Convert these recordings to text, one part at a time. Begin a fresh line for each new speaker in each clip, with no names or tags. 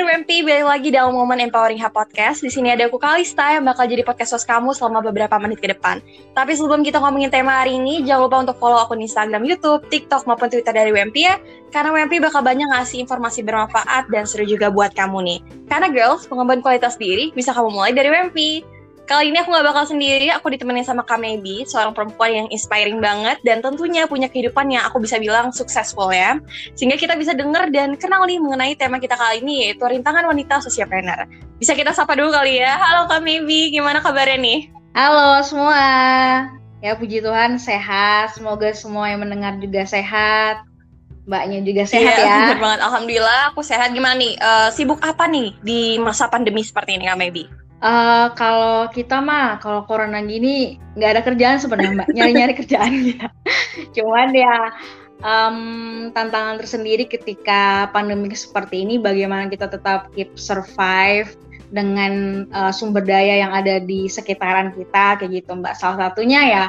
Sobat WMP, balik lagi dalam momen Empowering Hub Podcast. Di sini ada aku Kalista yang bakal jadi podcast host kamu selama beberapa menit ke depan. Tapi sebelum kita ngomongin tema hari ini, jangan lupa untuk follow akun Instagram, YouTube, TikTok, maupun Twitter dari WMP ya. Karena WMP bakal banyak ngasih informasi bermanfaat dan seru juga buat kamu nih. Karena girls, pengembangan kualitas diri bisa kamu mulai dari WMP. Kali ini aku gak bakal sendiri, aku ditemenin sama Kak Maybe, seorang perempuan yang inspiring banget dan tentunya punya kehidupan yang aku bisa bilang successful ya. Sehingga kita bisa denger dan kenal nih mengenai tema kita kali ini yaitu rintangan wanita sosiopreneur. Bisa kita sapa dulu kali ya. Halo Kak Maybe, gimana kabarnya nih?
Halo semua. Ya puji Tuhan sehat, semoga semua yang mendengar juga sehat. Mbaknya juga sehat
iya,
ya.
Bener banget, Alhamdulillah aku sehat. Gimana nih, uh, sibuk apa nih di masa pandemi seperti ini Kak Maybe?
Uh, kalau kita mah kalau corona gini nggak ada kerjaan sebenarnya mbak nyari-nyari kerjaan gitu. Cuman ya um, tantangan tersendiri ketika pandemi seperti ini bagaimana kita tetap keep survive dengan uh, sumber daya yang ada di sekitaran kita kayak gitu mbak. Salah satunya ya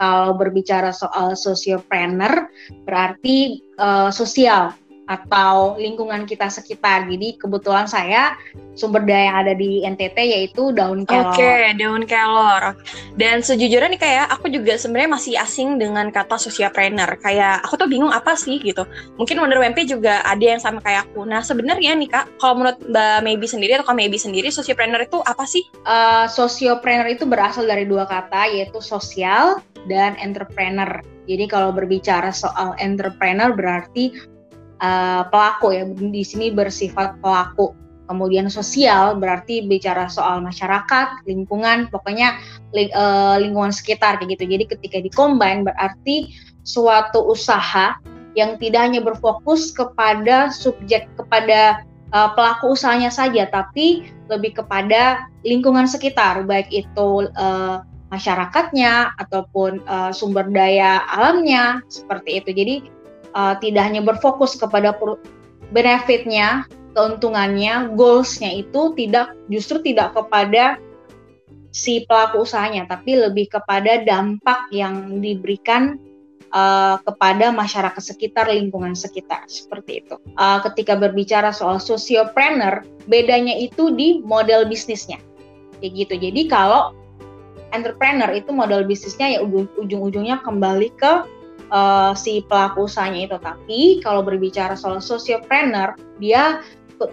kalau berbicara soal sosiopreneur berarti uh, sosial atau lingkungan kita sekitar. Jadi kebetulan saya sumber daya yang ada di NTT yaitu daun kelor.
Oke, okay, daun kelor. Dan sejujurnya nih kayak aku juga sebenarnya masih asing dengan kata sosiopreneur. Kayak aku tuh bingung apa sih gitu. Mungkin menurut WMP juga ada yang sama kayak aku. Nah sebenarnya nih kak, kalau menurut Mbak Maybe sendiri atau Kak Maybe sendiri, sosiopreneur itu apa sih?
Uh, sosiopreneur itu berasal dari dua kata yaitu sosial dan entrepreneur. Jadi kalau berbicara soal entrepreneur berarti uh, pelaku ya di sini bersifat pelaku. Kemudian sosial berarti bicara soal masyarakat lingkungan pokoknya ling, uh, lingkungan sekitar kayak gitu. Jadi ketika dikombin berarti suatu usaha yang tidak hanya berfokus kepada subjek kepada uh, pelaku usahanya saja tapi lebih kepada lingkungan sekitar. Baik itu uh, masyarakatnya ataupun uh, sumber daya alamnya seperti itu. Jadi uh, tidak hanya berfokus kepada benefitnya, keuntungannya, goalsnya itu tidak justru tidak kepada si pelaku usahanya, tapi lebih kepada dampak yang diberikan uh, kepada masyarakat sekitar, lingkungan sekitar, seperti itu. Uh, ketika berbicara soal sosiopreneur, bedanya itu di model bisnisnya, kayak gitu. Jadi kalau entrepreneur itu model bisnisnya ya ujung-ujungnya kembali ke uh, si pelaku usahanya itu. Tapi kalau berbicara soal sosiopreneur, dia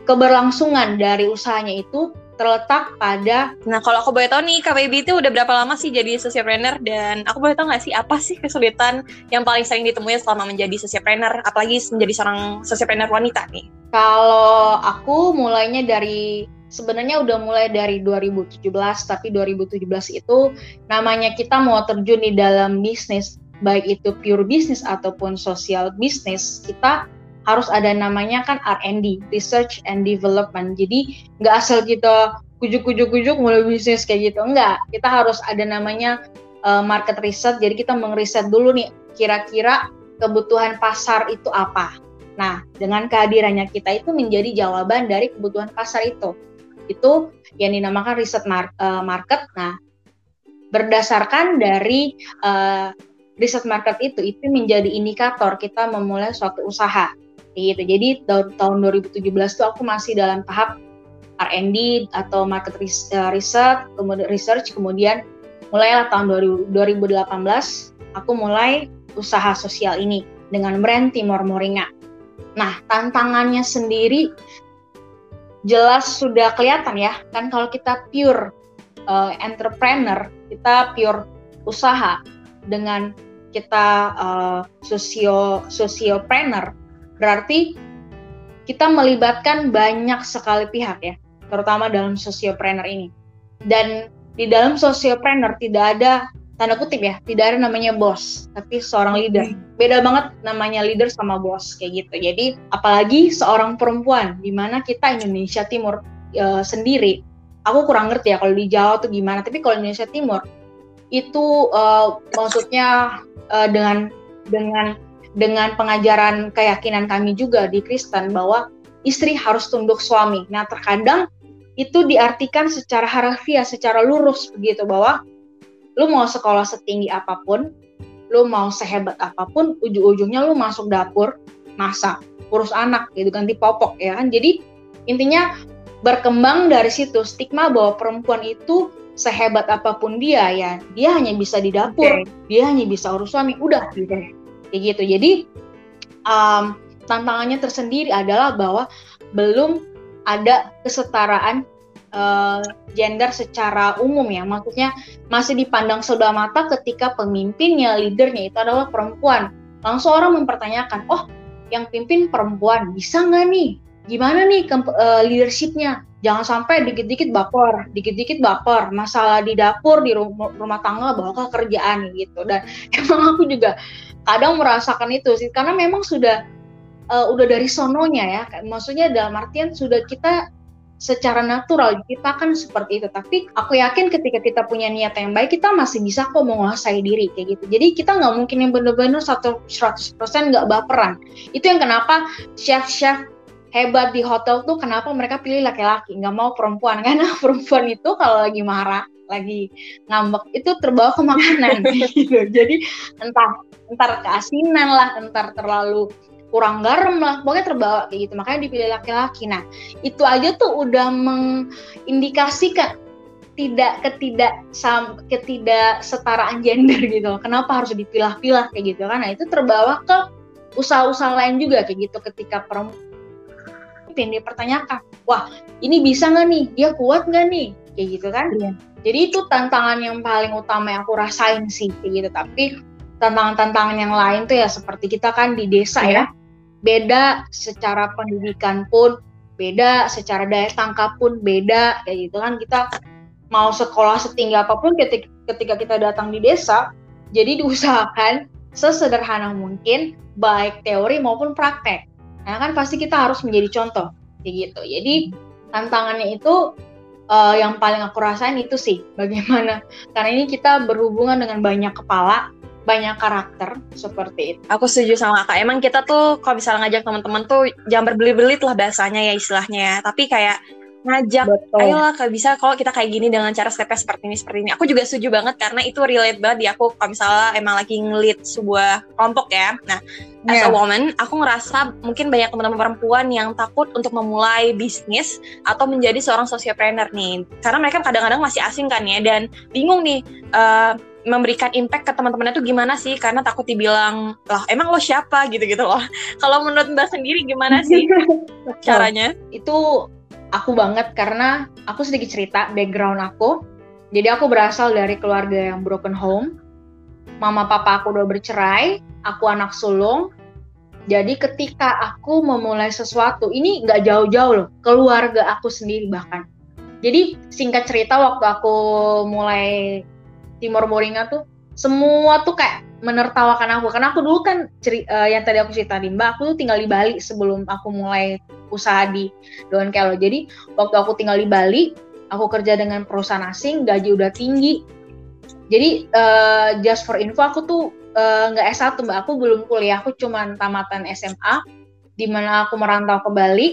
keberlangsungan dari usahanya itu terletak pada
Nah, kalau aku boleh tahu nih, KBB itu udah berapa lama sih jadi sosiopreneur dan aku boleh tahu nggak sih apa sih kesulitan yang paling sering ditemui selama menjadi sosiopreneur, apalagi menjadi seorang sosiopreneur wanita nih?
Kalau aku mulainya dari sebenarnya udah mulai dari 2017, tapi 2017 itu namanya kita mau terjun di dalam bisnis baik itu pure bisnis ataupun social bisnis, kita harus ada namanya kan R&D, Research and Development. Jadi nggak asal kita kujuk-kujuk-kujuk mulai bisnis kayak gitu, enggak. Kita harus ada namanya uh, market research. Jadi kita mengriset dulu nih kira-kira kebutuhan pasar itu apa. Nah, dengan kehadirannya kita itu menjadi jawaban dari kebutuhan pasar itu. Itu yang dinamakan riset eh, market. Nah, berdasarkan dari uh, riset market itu itu menjadi indikator kita memulai suatu usaha gitu. Jadi tahun, tahun 2017 itu aku masih dalam tahap R&D atau market eh, research, kemudian research, kemudian mulailah tahun 2018 aku mulai usaha sosial ini dengan brand Timor Moringa. Nah, tantangannya sendiri jelas sudah kelihatan ya. Kan kalau kita pure uh, entrepreneur, kita pure usaha dengan kita uh, sosio sosiopreneur berarti kita melibatkan banyak sekali pihak ya terutama dalam sosiopreneur ini. Dan di dalam sosiopreneur tidak ada tanda kutip ya tidak ada namanya bos tapi seorang leader. Beda banget namanya leader sama bos kayak gitu. Jadi apalagi seorang perempuan di mana kita Indonesia Timur e, sendiri aku kurang ngerti ya kalau di Jawa tuh gimana tapi kalau Indonesia Timur itu uh, maksudnya uh, dengan dengan dengan pengajaran keyakinan kami juga di Kristen bahwa istri harus tunduk suami. Nah, terkadang itu diartikan secara harfiah, secara lurus begitu bahwa lu mau sekolah setinggi apa pun, lu mau sehebat apa pun, ujung-ujungnya lu masuk dapur, masak, urus anak gitu ganti popok ya kan. Jadi intinya berkembang dari situ stigma bahwa perempuan itu sehebat apa pun dia ya dia hanya bisa di dapur okay. dia hanya bisa urus suami udah gitu. Kayak gitu. Jadi um, tantangannya tersendiri adalah bahwa belum ada kesetaraan uh, gender secara umum ya. Maksudnya masih dipandang sebelah mata ketika pemimpinnya leadernya itu adalah perempuan. Langsung orang mempertanyakan oh yang pimpin perempuan bisa nggak nih gimana nih uh, leadershipnya jangan sampai dikit-dikit baper, dikit-dikit baper, masalah di dapur, di rumah, rumah tangga, bawa ke kerjaan gitu. Dan emang aku juga kadang merasakan itu sih, karena memang sudah uh, udah dari sononya ya, maksudnya dalam artian sudah kita secara natural kita kan seperti itu. Tapi aku yakin ketika kita punya niat yang baik, kita masih bisa kok menguasai diri kayak gitu. Jadi kita nggak mungkin yang bener-bener satu 100% nggak baperan. Itu yang kenapa chef-chef hebat di hotel tuh kenapa mereka pilih laki-laki? Nggak mau perempuan. Karena perempuan itu kalau lagi marah lagi ngambek itu terbawa ke makanan. Gitu. Jadi entah entar keasinan lah entar terlalu kurang garam lah pokoknya terbawa kayak gitu. Makanya dipilih laki-laki. Nah itu aja tuh udah mengindikasikan tidak ketidak sam, ketidak setaraan gender gitu. Kenapa harus dipilah-pilah kayak gitu kan? Nah itu terbawa ke usaha-usaha lain juga kayak gitu. Ketika perempuan pemimpin dipertanyakan wah ini bisa nggak nih? Dia kuat nggak nih? Kayak gitu kan. Iya. jadi itu tantangan yang paling utama yang aku rasain sih kayak gitu. Tapi tantangan-tantangan yang lain tuh ya seperti kita kan di desa iya. ya beda secara pendidikan pun beda secara daya tangkap pun beda kayak gitu kan. Kita mau sekolah setinggi apa pun ketika, ketika kita datang di desa jadi diusahakan sesederhana mungkin baik teori maupun praktek Nah kan pasti kita harus menjadi contoh kayak gitu. Jadi tantangannya itu uh, yang paling aku rasain itu sih bagaimana karena ini kita berhubungan dengan banyak kepala banyak karakter seperti itu.
Aku setuju sama kakak. Emang kita tuh kalau misalnya ngajak teman-teman tuh jangan berbelit-belit lah bahasanya ya istilahnya ya. Tapi kayak ngajak Betul. ayolah kalau bisa kalau kita kayak gini dengan cara stepnya seperti ini seperti ini. Aku juga setuju banget karena itu relate banget di aku kalau misalnya emang lagi ngelit sebuah kelompok ya. Nah as yeah. a woman aku ngerasa mungkin banyak teman-teman perempuan yang takut untuk memulai bisnis atau menjadi seorang sociopreneur nih. Karena mereka kadang-kadang masih asing kan ya dan bingung nih uh, memberikan impact ke teman-temannya tuh gimana sih? Karena takut dibilang lah emang lo siapa? gitu-gitu loh. Kalau menurut mbak sendiri gimana sih caranya?
Itu aku banget karena aku sedikit cerita background aku. Jadi aku berasal dari keluarga yang broken home. Mama papa aku udah bercerai, aku anak sulung. Jadi ketika aku memulai sesuatu, ini nggak jauh-jauh loh, keluarga aku sendiri bahkan. Jadi singkat cerita waktu aku mulai Timor Moringa tuh, semua tuh kayak menertawakan aku. Karena aku dulu kan ceri, uh, yang tadi aku cerita Mbak aku tuh tinggal di Bali sebelum aku mulai usaha di Don Kelo jadi waktu aku tinggal di Bali aku kerja dengan perusahaan asing gaji udah tinggi. Jadi uh, just for info aku tuh eh, nggak uh, S1 Mbak. Aku belum kuliah aku cuma tamatan SMA di mana aku merantau ke Bali.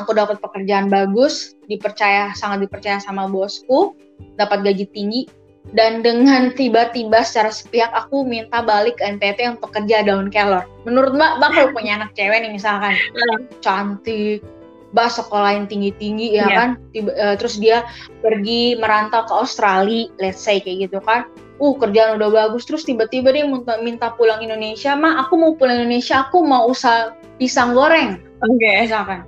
Aku dapat pekerjaan bagus dipercaya sangat dipercaya sama bosku dapat gaji tinggi dan dengan tiba-tiba secara sepihak aku minta balik ke NTT untuk kerja daun kelor. Menurut Mbak, Mbak kalau punya anak cewek nih misalkan, iya. cantik, Mbak sekolah yang tinggi-tinggi ya yeah. kan, tiba, uh, terus dia pergi merantau ke Australia, let's say kayak gitu kan, uh kerjaan udah bagus, terus tiba-tiba dia minta, minta pulang Indonesia, Ma aku mau pulang Indonesia, aku mau usaha pisang goreng,
oke, okay.
misalkan,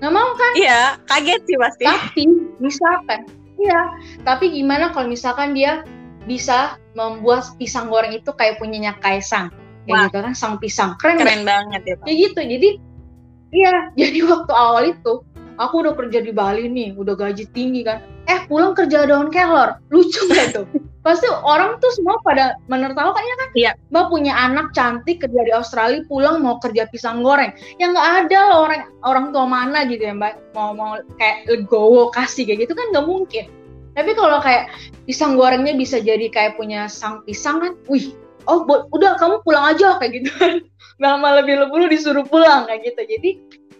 nggak mau kan?
Iya, kaget sih pasti.
Tapi misalkan Iya, tapi gimana kalau misalkan dia bisa membuat pisang goreng itu kayak punyanya Kaisang, kayak gitu kan, sang pisang. Keren,
keren banget ya.
Kayak gitu, jadi iya, jadi waktu awal itu aku udah kerja di Bali nih, udah gaji tinggi kan, eh pulang kerja daun kelor, lucu gak tuh? Pasti orang tuh semua pada menertawakan ya kan?
Iya.
Mbak punya anak cantik kerja di Australia, pulang mau kerja pisang goreng. Yang nggak ada loh orang orang tua mana gitu ya Mbak mau mau kayak legowo kasih kayak gitu kan nggak mungkin. Tapi kalau kayak pisang gorengnya bisa jadi kayak punya sang pisang kan, wih, oh udah kamu pulang aja kayak gitu kan. Malah lebih lebih disuruh pulang kayak gitu. Jadi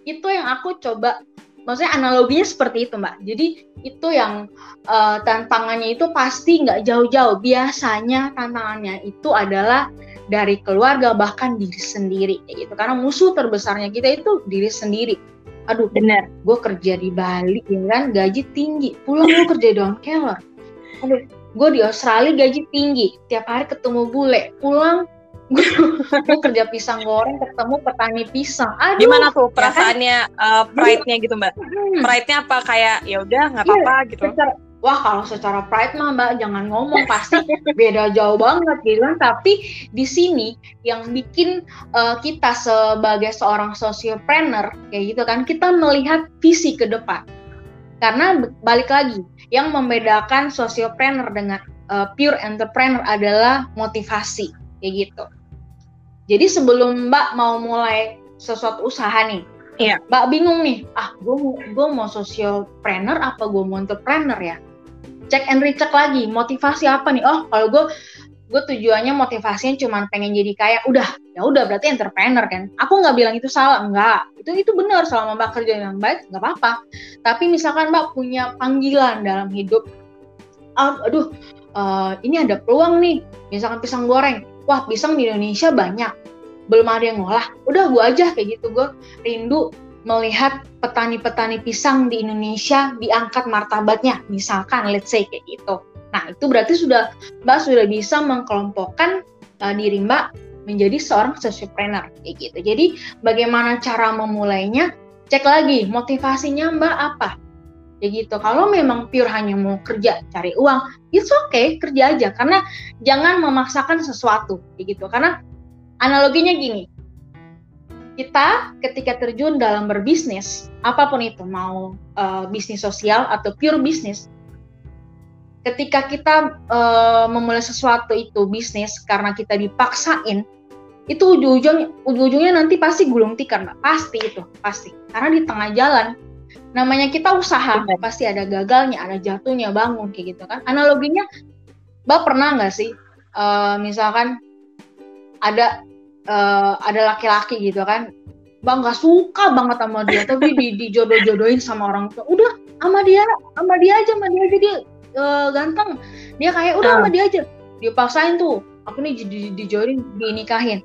itu yang aku coba maksudnya analoginya seperti itu mbak. Jadi itu yang uh, tantangannya itu pasti nggak jauh-jauh. Biasanya tantangannya itu adalah dari keluarga bahkan diri sendiri kayak gitu. Karena musuh terbesarnya kita itu diri sendiri. Aduh bener. gue kerja di Bali ya kan? Gaji tinggi. Pulang gue kerja di Don Keller aduh gue di Australia gaji tinggi. Tiap hari ketemu bule. Pulang gue kerja pisang goreng ketemu petani pisang
aduh gimana tuh perasaannya ya kan? uh, pride-nya gitu mbak hmm. pride-nya apa kayak ya udah nggak iya, apa-apa gitu
secara, wah kalau secara pride mah mbak jangan ngomong pasti beda jauh banget gitu tapi di sini yang bikin uh, kita sebagai seorang sociopreneur kayak gitu kan kita melihat visi ke depan karena balik lagi yang membedakan sociopreneur dengan uh, pure entrepreneur adalah motivasi kayak gitu. Jadi sebelum Mbak mau mulai sesuatu usaha nih, iya. Mbak bingung nih, ah gue mau gue mau socialpreneur apa gue mau entrepreneur ya? Cek and recheck lagi, motivasi apa nih? Oh kalau gue gue tujuannya motivasinya cuma pengen jadi kaya, udah ya udah berarti entrepreneur kan? Aku nggak bilang itu salah, enggak. Itu itu benar selama Mbak kerja yang baik nggak apa-apa. Tapi misalkan Mbak punya panggilan dalam hidup, ah, aduh uh, ini ada peluang nih, misalkan pisang goreng wah pisang di Indonesia banyak. Belum ada yang ngolah. Udah gue aja kayak gitu. Gue rindu melihat petani-petani pisang di Indonesia diangkat martabatnya. Misalkan let's say kayak gitu. Nah itu berarti sudah mbak sudah bisa mengkelompokkan uh, diri mbak menjadi seorang sociopreneur kayak gitu. Jadi bagaimana cara memulainya? Cek lagi motivasinya mbak apa kayak gitu. Kalau memang pure hanya mau kerja cari uang it's okay kerja aja. Karena jangan memaksakan sesuatu kayak gitu. Karena analoginya gini kita ketika terjun dalam berbisnis apa pun itu mau uh, bisnis sosial atau pure bisnis ketika kita uh, memulai sesuatu itu bisnis karena kita dipaksain itu ujung-ujungnya ujung-ujungnya nanti pasti gulung tikar mbak. Pasti itu pasti. Karena di tengah jalan namanya kita usaha Benar. pasti ada gagalnya ada jatuhnya bangun kayak gitu kan. Analoginya mbak pernah nggak sih uh, misalkan ada uh, ada laki-laki gitu kan mbak nggak suka banget sama dia tapi di dijodoh-jodohin sama orang tua. Udah sama dia sama dia aja sama dia aja dia uh, ganteng. Dia kayak udah sama dia aja. Dia paksain tuh aku nih di, di, dijodohin dinikahin.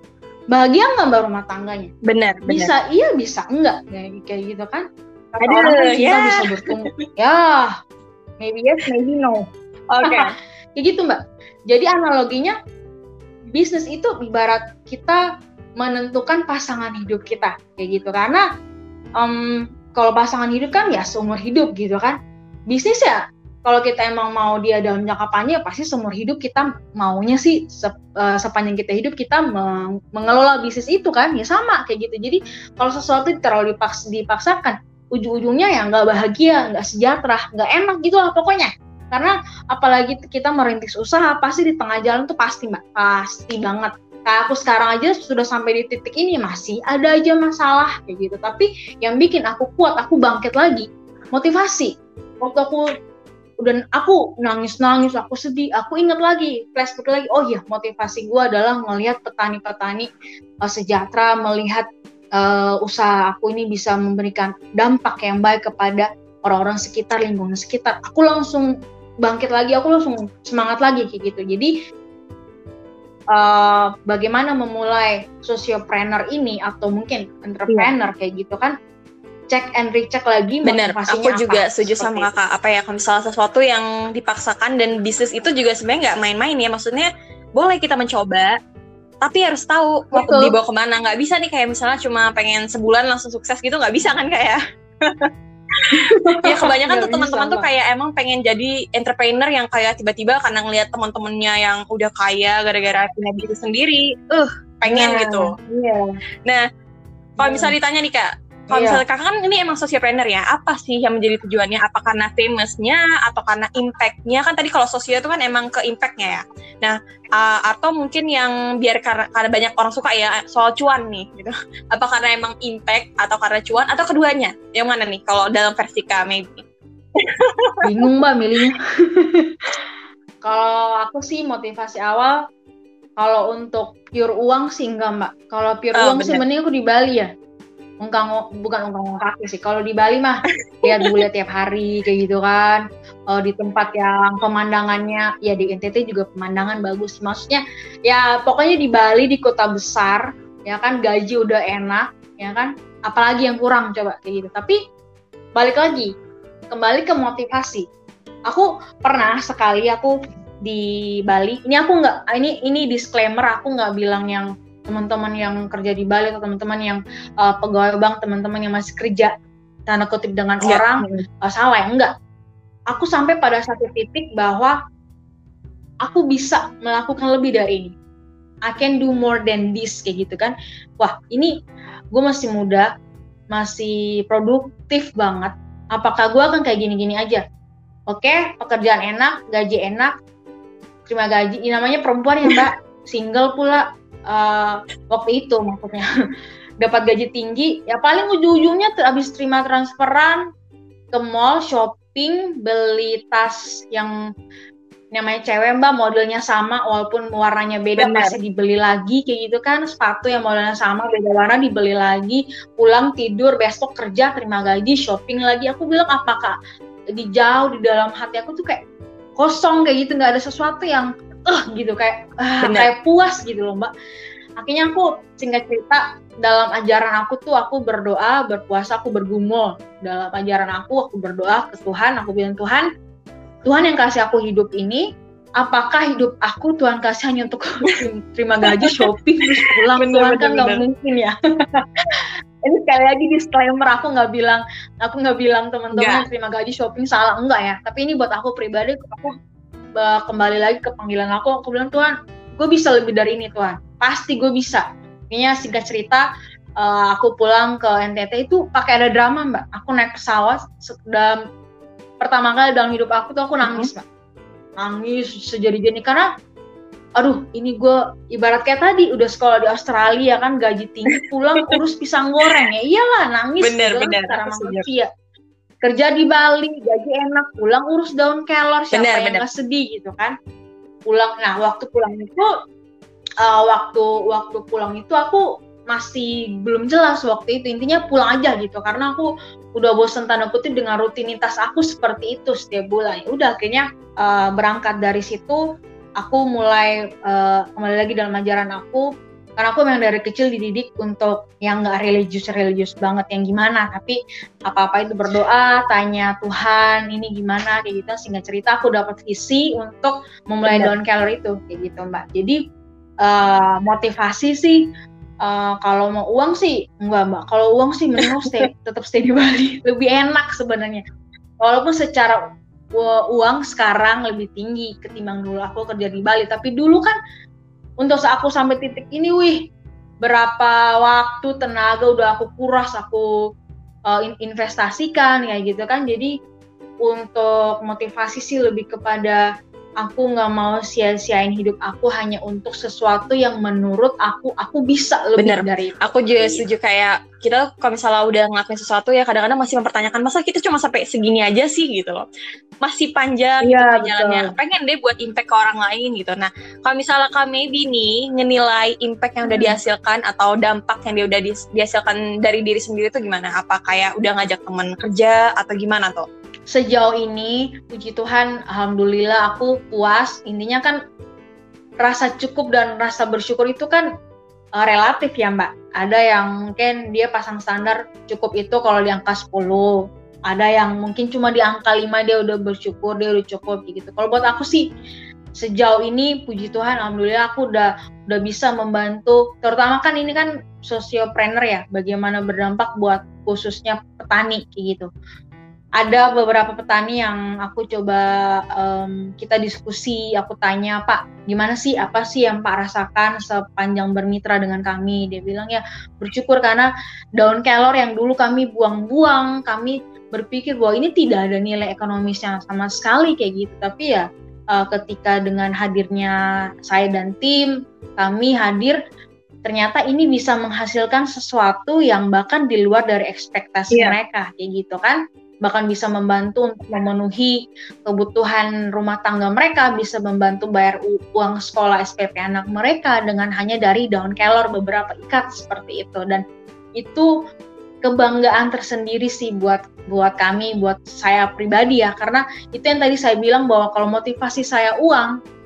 Bahagia nggak mbak rumah tangganya?
Benar
bisa bener. iya bisa enggak kayak gitu kan Kata Aduh, orang ya. bisa bertumbuh. ya, maybe yes, maybe no.
Oke. Okay.
Kayak gitu mbak. Jadi analoginya bisnis itu ibarat kita menentukan pasangan hidup kita kayak gitu karena um, kalau pasangan hidup kan ya seumur hidup gitu kan bisnis ya kalau kita emang mau dia dalam jangka panjang ya pasti seumur hidup kita maunya sih se, uh, sepanjang kita hidup kita meng mengelola bisnis itu kan ya sama kayak gitu jadi kalau sesuatu terlalu dipaks dipaksakan ujung-ujungnya ya nggak bahagia, nggak sejahtera, nggak enak gitu lah pokoknya. Karena apalagi kita merintis usaha, pasti di tengah jalan tuh pasti mbak, pasti banget. Kayak aku sekarang aja sudah sampai di titik ini masih ada aja masalah kayak gitu. Tapi yang bikin aku kuat, aku bangkit lagi, motivasi. Waktu aku udah aku nangis-nangis, aku sedih, aku inget lagi, flashback lagi, oh iya motivasi gue adalah melihat petani-petani uh, sejahtera, melihat uh, usaha aku ini bisa memberikan dampak yang baik kepada orang-orang sekitar, lingkungan sekitar, aku langsung bangkit lagi, aku langsung semangat lagi kayak gitu. Jadi uh, bagaimana memulai sociopreneur ini atau mungkin entrepreneur yeah. kayak gitu kan cek and recheck lagi
Bener, aku juga setuju sama kakak apa ya kalau misalnya sesuatu yang dipaksakan dan bisnis itu juga sebenarnya nggak main-main ya maksudnya boleh kita mencoba tapi harus tahu mau Betul. dibawa ke mana nggak bisa nih kayak misalnya cuma pengen sebulan langsung sukses gitu nggak bisa kan kayak ya kebanyakan tuh teman-teman tuh kayak emang pengen jadi entrepreneur yang kayak tiba-tiba karena ngelihat teman-temannya yang udah kaya gara-gara punya bisnis sendiri, uh pengen yeah, gitu.
Yeah.
Nah, kalau yeah. misalnya ditanya nih kak, kalau yeah. misalnya kakak kan ini emang sociopreneur ya, apa sih yang menjadi tujuannya? Apa karena famousnya atau karena impactnya? Kan tadi kalau sosio itu kan emang ke impactnya ya. Nah, uh, atau mungkin yang biar karena, karena banyak orang suka ya soal cuan nih, gitu. Apa karena emang impact atau karena cuan atau keduanya? Yang mana nih kalau dalam versi kak maybe?
Bingung mbak milihnya. kalau aku sih motivasi awal kalau untuk pure uang sih enggak mbak. Kalau pure oh, uang bener. sih mending aku di Bali ya ungkang bukan ungkang kaki sih. Kalau di Bali mah lihat gue lihat tiap hari kayak gitu kan. Uh, di tempat yang pemandangannya ya di NTT juga pemandangan bagus. Maksudnya ya pokoknya di Bali di kota besar ya kan gaji udah enak ya kan apalagi yang kurang coba kayak gitu tapi balik lagi kembali ke motivasi aku pernah sekali aku di Bali ini aku nggak ini ini disclaimer aku nggak bilang yang teman-teman yang kerja di Bali atau teman-teman yang uh, pegawai bank teman-teman yang masih kerja tanda kutip dengan ya. orang uh, salah ya enggak. Aku sampai pada satu titik bahwa aku bisa melakukan lebih dari ini. I can do more than this kayak gitu kan. Wah ini gue masih muda masih produktif banget. Apakah gue akan kayak gini-gini aja? Oke pekerjaan enak gaji enak terima gaji. Ini namanya perempuan ya mbak. Single pula uh, waktu itu maksudnya. Dapat gaji tinggi ya paling ujung-ujungnya habis terima transferan ke mall shopping beli tas yang namanya cewek mbak modelnya sama walaupun warnanya beda Bener. masih dibeli lagi kayak gitu kan. Sepatu yang modelnya sama beda warna dibeli lagi. Pulang tidur besok kerja terima gaji shopping lagi. Aku bilang apakah di jauh di dalam hati aku tuh kayak kosong kayak gitu. Nggak ada sesuatu yang eh gitu kayak uh, kayak puas gitu loh mbak. Akhirnya aku singkat cerita dalam ajaran aku tuh aku berdoa berpuasa aku bergumul. Dalam ajaran aku aku berdoa ke Tuhan aku bilang Tuhan Tuhan yang kasih aku hidup ini apakah hidup aku Tuhan kasih hanya untuk terima gaji shopping terus pulang? Bener, Tuhan kan nggak mungkin ya. Ini sekali lagi disclaimer aku nggak bilang aku nggak bilang teman-teman terima gaji shopping salah enggak ya. Tapi ini buat aku pribadi aku kembali lagi ke panggilan aku aku bilang Tuhan gue bisa lebih dari ini Tuhan pasti gue bisa. Kayaknya singkat cerita uh, aku pulang ke NTT itu pakai ada drama mbak. Aku naik pesawat dalam pertama kali dalam hidup aku tuh aku nangis mbak. Nangis sejadi-jadi karena aduh ini gue ibarat kayak tadi udah sekolah di Australia kan gaji tinggi pulang urus pisang goreng. Ya iyalah nangis
bener, gitu bener,
cara manusia kerja di Bali gaji enak pulang urus daun kelor siapa bener, yang bener. gak sedih gitu kan. Pulang nah waktu pulang itu uh, waktu waktu pulang itu aku masih belum jelas waktu itu. Intinya pulang aja gitu karena aku udah bosan tanda kutip dengan rutinitas aku seperti itu setiap bulan. Ya udah akhirnya uh, berangkat dari situ aku mulai uh, kembali lagi dalam ajaran aku karena aku memang dari kecil dididik untuk yang nggak religius religius banget yang gimana. Tapi apa apa itu berdoa tanya Tuhan ini gimana kayak gitu. Sehingga cerita aku dapat visi untuk memulai down calorie itu kayak gitu mbak. Jadi uh, motivasi sih uh, kalau mau uang sih enggak mbak. Kalau uang sih mending stay tetap stay di Bali. Lebih enak sebenarnya. Walaupun secara uang sekarang lebih tinggi ketimbang dulu aku kerja di Bali. Tapi dulu kan untuk aku sampai titik ini wih berapa waktu tenaga udah aku kuras aku uh, investasikan kayak gitu kan. Jadi untuk motivasi sih lebih kepada aku nggak mau sia-siain hidup aku hanya untuk sesuatu yang menurut aku aku bisa lebih
Bener.
dari
aku juga setuju kayak kita kalau misalnya udah ngelakuin sesuatu ya kadang-kadang masih mempertanyakan masa kita cuma sampai segini aja sih? gitu loh. Masih panjang ya, gitu jalannya pengen deh buat impact ke orang lain gitu. Nah kalau misalnya kak maybe nih ngenilai impact yang udah hmm. dihasilkan atau dampak yang dia udah dihasilkan dari diri sendiri itu gimana? Apa kayak udah ngajak temen kerja atau gimana tuh
sejauh ini puji Tuhan alhamdulillah aku puas. Intinya kan rasa cukup dan rasa bersyukur itu kan uh, relatif ya Mbak. Ada yang mungkin dia pasang standar cukup itu kalau di angka 10 ada yang mungkin cuma di angka 5 dia udah bersyukur dia udah cukup gitu. Kalau buat aku sih sejauh ini puji Tuhan alhamdulillah aku udah udah bisa membantu. Terutama kan ini kan sosiopreneur ya bagaimana berdampak buat khususnya petani kayak gitu ada beberapa petani yang aku coba um, kita diskusi, aku tanya Pak, gimana sih apa sih yang Pak rasakan sepanjang bermitra dengan kami? Dia bilang ya bersyukur karena daun kelor yang dulu kami buang-buang, kami berpikir bahwa ini tidak ada nilai ekonomisnya sama sekali kayak gitu. Tapi ya uh, ketika dengan hadirnya saya dan tim, kami hadir ternyata ini bisa menghasilkan sesuatu yang bahkan di luar dari ekspektasi yeah. mereka kayak gitu kan bahkan bisa membantu untuk memenuhi kebutuhan rumah tangga mereka, bisa membantu bayar uang sekolah SPP anak mereka dengan hanya dari daun kelor beberapa ikat seperti itu dan itu kebanggaan tersendiri sih buat buat kami, buat saya pribadi ya karena itu yang tadi saya bilang bahwa kalau motivasi saya uang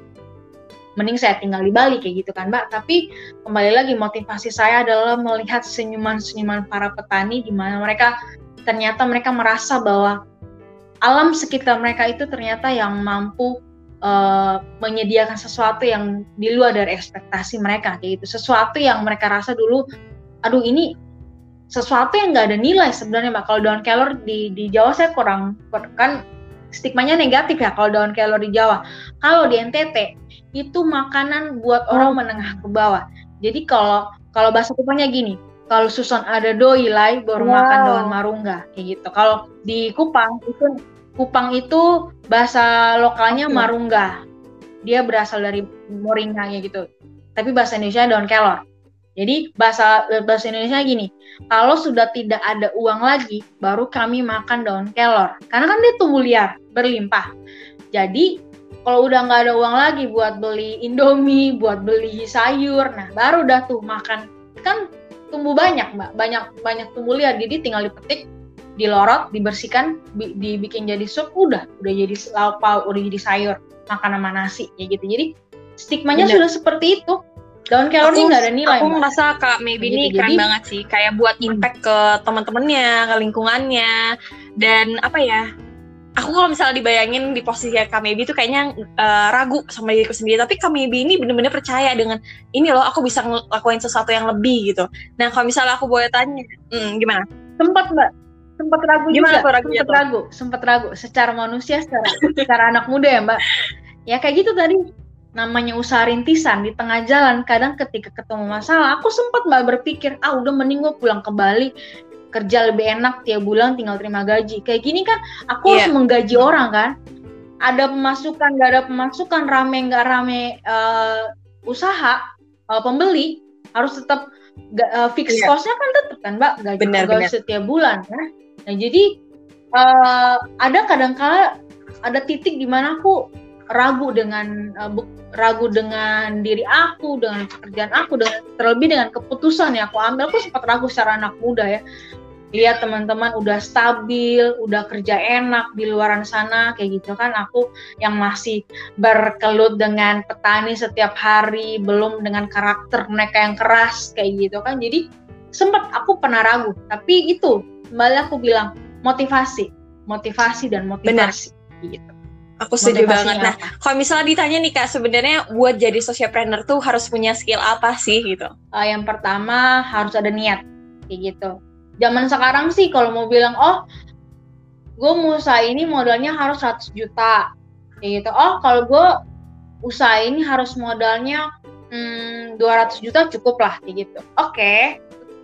mending saya tinggal di Bali kayak gitu kan Mbak. Tapi kembali lagi motivasi saya adalah melihat senyuman-senyuman para petani di mana mereka ternyata mereka merasa bahwa alam sekitar mereka itu ternyata yang mampu uh, menyediakan sesuatu yang di luar dari ekspektasi mereka kayak gitu. Sesuatu yang mereka rasa dulu aduh ini sesuatu yang nggak ada nilai sebenarnya Mbak. Kalau daun kelor di di Jawa saya kurang kan stigmanya negatif ya kalau daun kelor di Jawa. Kalau di NTT itu makanan buat orang menengah ke bawah. Jadi kalau kalau bahasa Kupangnya gini, kalau susun ada doi lai baru wow. makan daun marungga kayak gitu. Kalau di Kupang itu Kupang itu bahasa lokalnya okay. marungga. Dia berasal dari moringa gitu. Tapi bahasa Indonesia daun kelor. Jadi bahasa bahasa Indonesia gini, kalau sudah tidak ada uang lagi, baru kami makan daun kelor. Karena kan dia tumbuh liar, berlimpah. Jadi kalau udah nggak ada uang lagi buat beli indomie, buat beli sayur, nah baru dah tuh makan. Kan tumbuh banyak mbak, banyak banyak tumbuh liar. Jadi tinggal dipetik, dilorot, dibersihkan, dibikin jadi sup, udah, udah jadi lauk udah jadi sayur, makan sama nasi, kayak gitu. Jadi stigmanya Bener. sudah seperti itu daun kelor ini nggak ada nilai
aku merasa kak maybe ini gitu. keren Jadi, banget sih kayak buat hmm. impact ke teman-temannya ke lingkungannya dan apa ya aku kalau misalnya dibayangin di posisi Kak Maybe itu kayaknya uh, ragu sama diriku sendiri. Tapi Kak Maybe ini bener-bener percaya dengan ini loh aku bisa ngelakuin sesuatu yang lebih gitu. Nah kalau misalnya aku boleh tanya hmm, gimana?
Sempat mbak. Sempat ragu gimana juga. ragu sempat ragu sempat ragu. Secara manusia secara secara anak muda ya mbak. Ya kayak gitu tadi. Namanya usaha rintisan di tengah jalan. Kadang ketika ketemu masalah aku sempat mbak berpikir ah udah mending gue pulang ke Bali kerja lebih enak tiap bulan tinggal terima gaji kayak gini kan aku yeah. harus menggaji orang kan ada pemasukan nggak ada pemasukan rame nggak rame uh, usaha uh, pembeli harus tetap uh, fix yeah. costnya kan tetap kan mbak gaji benar, benar. setiap bulan kan nah jadi uh, ada kadang kala ada titik di mana aku ragu dengan uh, ragu dengan diri aku, dengan pekerjaan aku, dengan terlebih dengan keputusan yang aku ambil. Aku sempat ragu secara anak muda ya. Lihat teman-teman udah stabil, udah kerja enak di luaran sana kayak gitu kan. Aku yang masih berkelut dengan petani setiap hari, belum dengan karakter mereka yang keras kayak gitu kan. Jadi sempat aku pernah ragu, tapi itu kembali aku bilang motivasi, motivasi dan motivasi Benar. gitu.
Aku setuju banget. Nah, kalau misalnya ditanya nih kak, sebenarnya buat jadi socialpreneur tuh harus punya skill apa sih gitu?
Uh, yang pertama harus ada niat, kayak gitu. Zaman sekarang sih kalau mau bilang, oh, gue mau usaha ini modalnya harus 100 juta, kayak gitu. Oh, kalau gue usaha ini harus modalnya hmm, 200 juta cukup lah, kayak gitu. Oke, okay.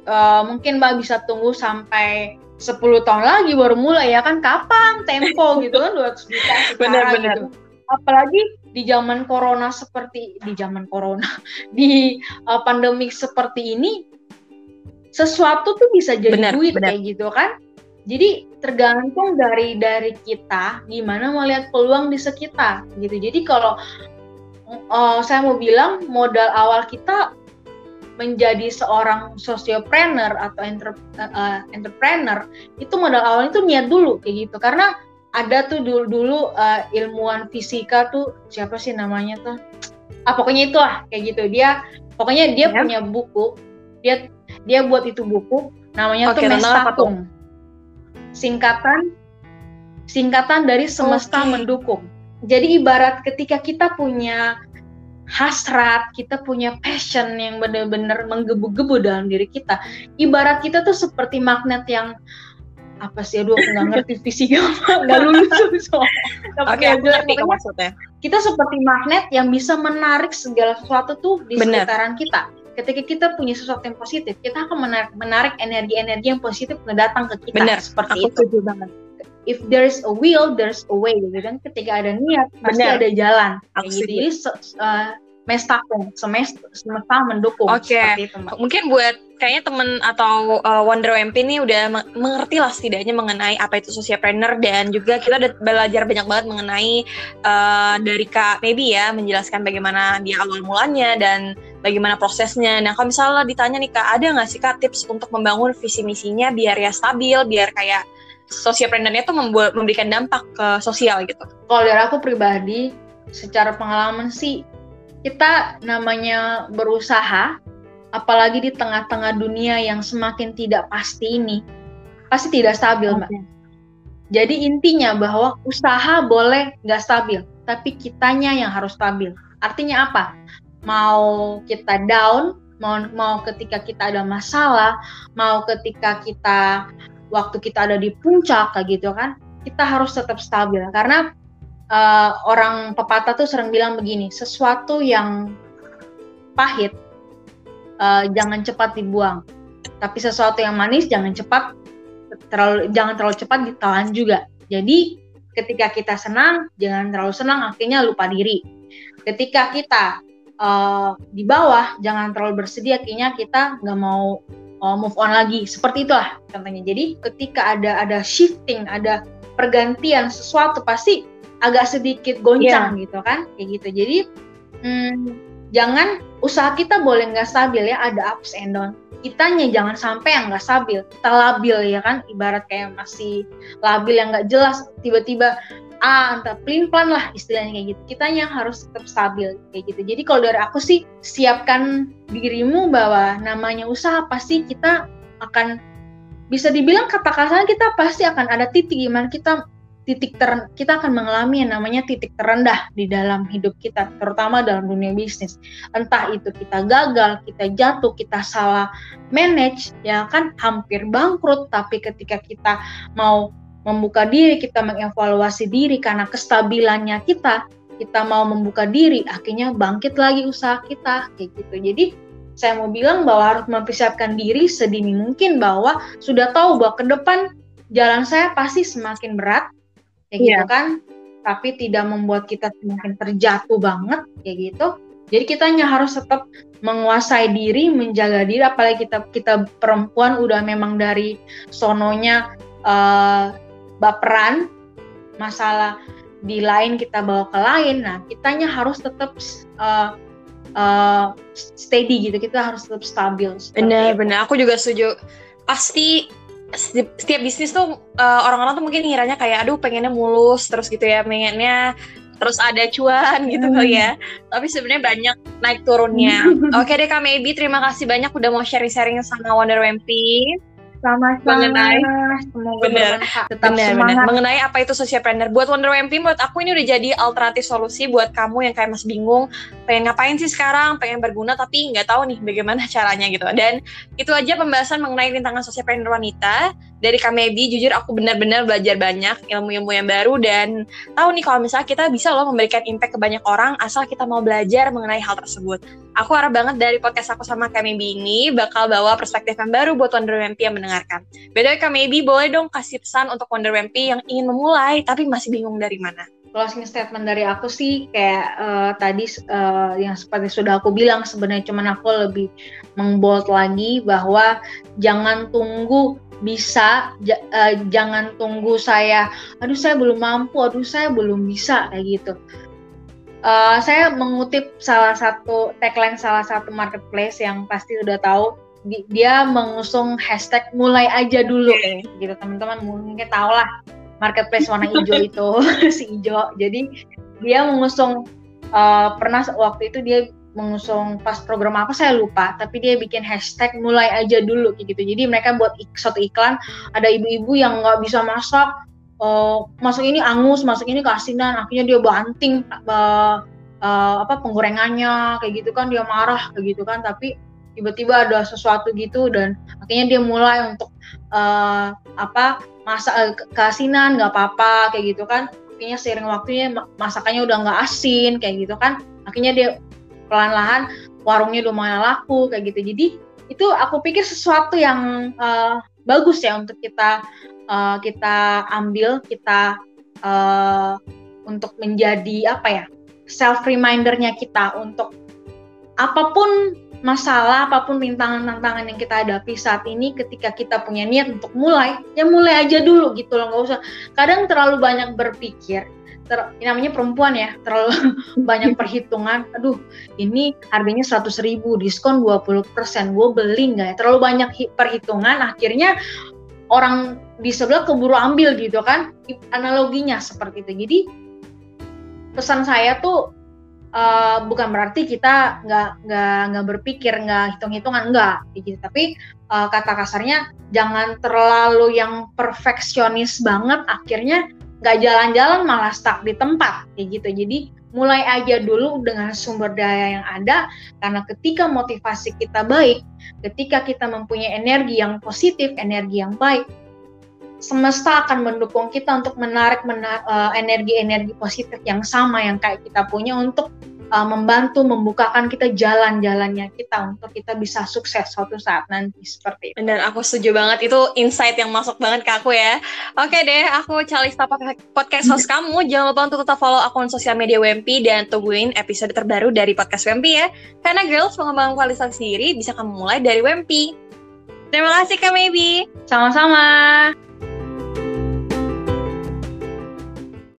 uh, mungkin mbak bisa tunggu sampai 10 tahun lagi baru mulai ya kan kapan tempo gitu kan 200 juta benar-benar gitu. apalagi di zaman corona seperti di zaman corona di uh, pandemik seperti ini sesuatu tuh bisa jadi bener, duit bener. kayak gitu kan? Jadi tergantung dari dari kita gimana mau lihat peluang di sekitar gitu. Jadi kalau uh, saya mau bilang modal awal kita menjadi seorang sosiopreneur atau entre, uh, entrepreneur itu modal awalnya tuh niat dulu kayak gitu. Karena ada tuh dulu dulu uh, ilmuwan fisika tuh siapa sih namanya tuh? Ah pokoknya itu lah kayak gitu. Dia pokoknya dia ya. punya buku dia dia buat itu buku namanya Oke, tuh Mestatung singkatan singkatan dari semesta okay. mendukung jadi ibarat ketika kita punya hasrat, kita punya passion yang benar-benar menggebu-gebu dalam diri kita. Ibarat kita tuh seperti magnet yang apa sih aduh aku nggak ngerti fisika nggak lulus so.
Oke, okay, ngerti maksudnya.
Kita seperti magnet yang bisa menarik segala sesuatu tuh di Bener. sekitaran kita. Ketika kita punya sesuatu yang positif, kita akan menarik menarik energi-energi yang positif datang ke kita.
Benar,
seperti aku itu. banget if there's a will, there's a way gitu kan. Ketika ada niat, pasti ada jalan. Gitu. Jadi uh, mestaku, semesta, semesta mendukung.
Oke. Okay. Mungkin buat kayaknya temen atau uh, Wonder WMP ini udah mengerti lah setidaknya mengenai apa itu socialpreneur dan juga kita udah belajar banyak banget mengenai uh, dari Kak Maybe ya menjelaskan bagaimana dia awal mulanya dan bagaimana prosesnya. Nah kalau misalnya ditanya nih Kak, ada nggak sih Kak tips untuk membangun visi misinya biar ya stabil, biar kayak socialpreneurnya tuh membuat memberikan dampak ke sosial gitu.
Kalau dari aku pribadi, secara pengalaman sih kita namanya berusaha apalagi di tengah-tengah dunia yang semakin tidak pasti ini pasti tidak stabil okay. mbak jadi intinya bahwa usaha boleh nggak stabil tapi kitanya yang harus stabil artinya apa mau kita down mau mau ketika kita ada masalah mau ketika kita waktu kita ada di puncak kayak gitu kan kita harus tetap stabil karena uh, orang pepatah tuh sering bilang begini sesuatu yang pahit uh, jangan cepat dibuang. Tapi sesuatu yang manis jangan cepat terlalu jangan terlalu cepat ditelan juga. Jadi ketika kita senang jangan terlalu senang akhirnya lupa diri. Ketika kita uh, di bawah jangan terlalu bersedih akhirnya kita nggak mau uh, move on lagi. Seperti itulah contohnya. Jadi ketika ada ada shifting, ada pergantian sesuatu pasti agak sedikit goncang yeah. gitu kan kayak gitu. Jadi hmm, jangan usaha kita boleh nggak stabil ya ada ups and down kitanya jangan sampai yang nggak stabil kita labil ya kan ibarat kayak masih labil yang nggak jelas tiba-tiba ah entah pelin pelan lah istilahnya kayak gitu. Kitanya harus tetap stabil kayak gitu. Jadi kalau dari aku sih siapkan dirimu bahwa namanya usaha pasti kita akan bisa dibilang kata kasarnya kita pasti akan ada titik gimana kita titik ter kita akan mengalami yang namanya titik terendah di dalam hidup kita terutama dalam dunia bisnis. Entah itu kita gagal kita jatuh kita salah manage ya kan hampir bangkrut tapi ketika kita mau membuka diri kita mengevaluasi diri karena kestabilannya kita kita mau membuka diri akhirnya bangkit lagi usaha kita kayak gitu. Jadi saya mau bilang bahwa harus mempersiapkan diri sedini mungkin bahwa sudah tahu bahwa ke depan jalan saya pasti semakin berat kayak yeah. gitu kan? Tapi tidak membuat kita semakin terjatuh banget kayak gitu. Jadi kita hanya harus tetap menguasai diri menjaga diri. Apalagi kita kita perempuan udah memang dari sononya uh, baperan masalah di lain kita bawa ke lain nah kitanya harus tetap uh, uh, steady gitu kita harus tetap stabil
benar benar aku juga setuju. Pasti setiap, bisnis tuh uh, orang-orang tuh mungkin ngiranya kayak aduh pengennya mulus terus gitu ya pengennya terus ada cuan gitu hmm. kali ya. Tapi sebenarnya banyak naik turunnya. Oke deh kak Maybe terima kasih banyak udah mau sharing-sharing sama Wonder Wempy
sama-sama.
Mengenai semoga bener, tetap bener, semangat. Bener. Mengenai apa itu socialpreneur. Buat Wonder WMP, buat aku ini udah jadi alternatif solusi buat kamu yang kayak masih bingung, pengen ngapain sih sekarang, pengen berguna tapi nggak tahu nih bagaimana caranya gitu. Dan itu aja pembahasan mengenai rintangan socialpreneur wanita dari Kamebi. Jujur aku benar-benar belajar banyak ilmu-ilmu yang baru dan tahu nih kalau misalnya kita bisa loh memberikan impact ke banyak orang asal kita mau belajar mengenai hal tersebut. Aku harap banget dari podcast aku sama Kamebi ini bakal bawa perspektif yang baru buat Wonder WMP yang mendengarkan. BTW Kak Maybe boleh dong kasih pesan untuk Wonder WMP yang ingin memulai tapi masih bingung dari mana?
Closing statement dari aku sih kayak uh, tadi uh, yang seperti sudah aku bilang sebenarnya cuman aku lebih mengbold lagi bahwa jangan tunggu bisa j- uh, jangan tunggu saya aduh saya belum mampu aduh saya belum bisa kayak gitu. Uh, saya mengutip salah satu tagline salah satu marketplace yang pasti sudah tahu dia mengusung hashtag mulai aja dulu gitu. Teman-teman mungkin tahu lah marketplace warna hijau itu si hijau. Jadi dia mengusung uh, pernah waktu itu dia mengusung pas program apa saya lupa. Tapi dia bikin hashtag mulai aja dulu gitu. Jadi mereka buat ik satu iklan ada ibu-ibu yang nggak bisa masak. Uh, masuk ini angus masuk ini keasinan akhirnya dia banting uh, uh, apa penggorengannya kayak gitu kan. Dia marah kayak gitu kan. Tapi tiba-tiba ada sesuatu gitu dan akhirnya dia mulai untuk uh, apa masak uh, keasinan nggak apa-apa kayak gitu kan. Akhirnya sering waktunya masakannya udah nggak asin kayak gitu kan. Akhirnya dia pelan-lahan warungnya mulai laku kayak gitu. Jadi itu aku pikir sesuatu yang uh, bagus ya untuk kita uh, kita ambil kita uh, untuk menjadi apa ya self remindernya kita untuk apa pun masalah apa pun rintangan-tantangan yang kita hadapi saat ini ketika kita punya niat untuk mulai ya mulai aja dulu gitu loh nggak usah. Kadang terlalu banyak berpikir ter, namanya perempuan ya terlalu banyak perhitungan. Aduh ini harganya 100 ribu diskon 20 persen gue beli nggak ya? Terlalu banyak perhitungan akhirnya orang di sebelah keburu ambil gitu kan? Analoginya seperti itu. Jadi pesan saya tuh uh, bukan berarti kita nggak nggak nggak berpikir nggak hitung-hitungan enggak gitu. Tapi uh, kata kasarnya jangan terlalu yang perfeksionis banget akhirnya nggak jalan-jalan malah stuck di tempat kayak gitu. Jadi mulai aja dulu dengan sumber daya yang ada karena ketika motivasi kita baik ketika kita mempunyai energi yang positif energi yang baik semesta akan mendukung kita untuk menarik eh, energi-energi positif yang sama yang kayak kita punya untuk uh, membantu membukakan kita jalan-jalannya kita untuk kita bisa sukses suatu saat nanti seperti itu.
Dan aku setuju banget itu insight yang masuk banget ke aku ya. Oke deh, aku Calista podcast host kamu. Jangan lupa untuk tetap follow akun sosial media WMP dan tungguin episode terbaru dari podcast WMP ya. Karena girls mengembangkan kualitas sendiri bisa kamu mulai dari WMP. Terima kasih Kak Maybe.
Sama-sama.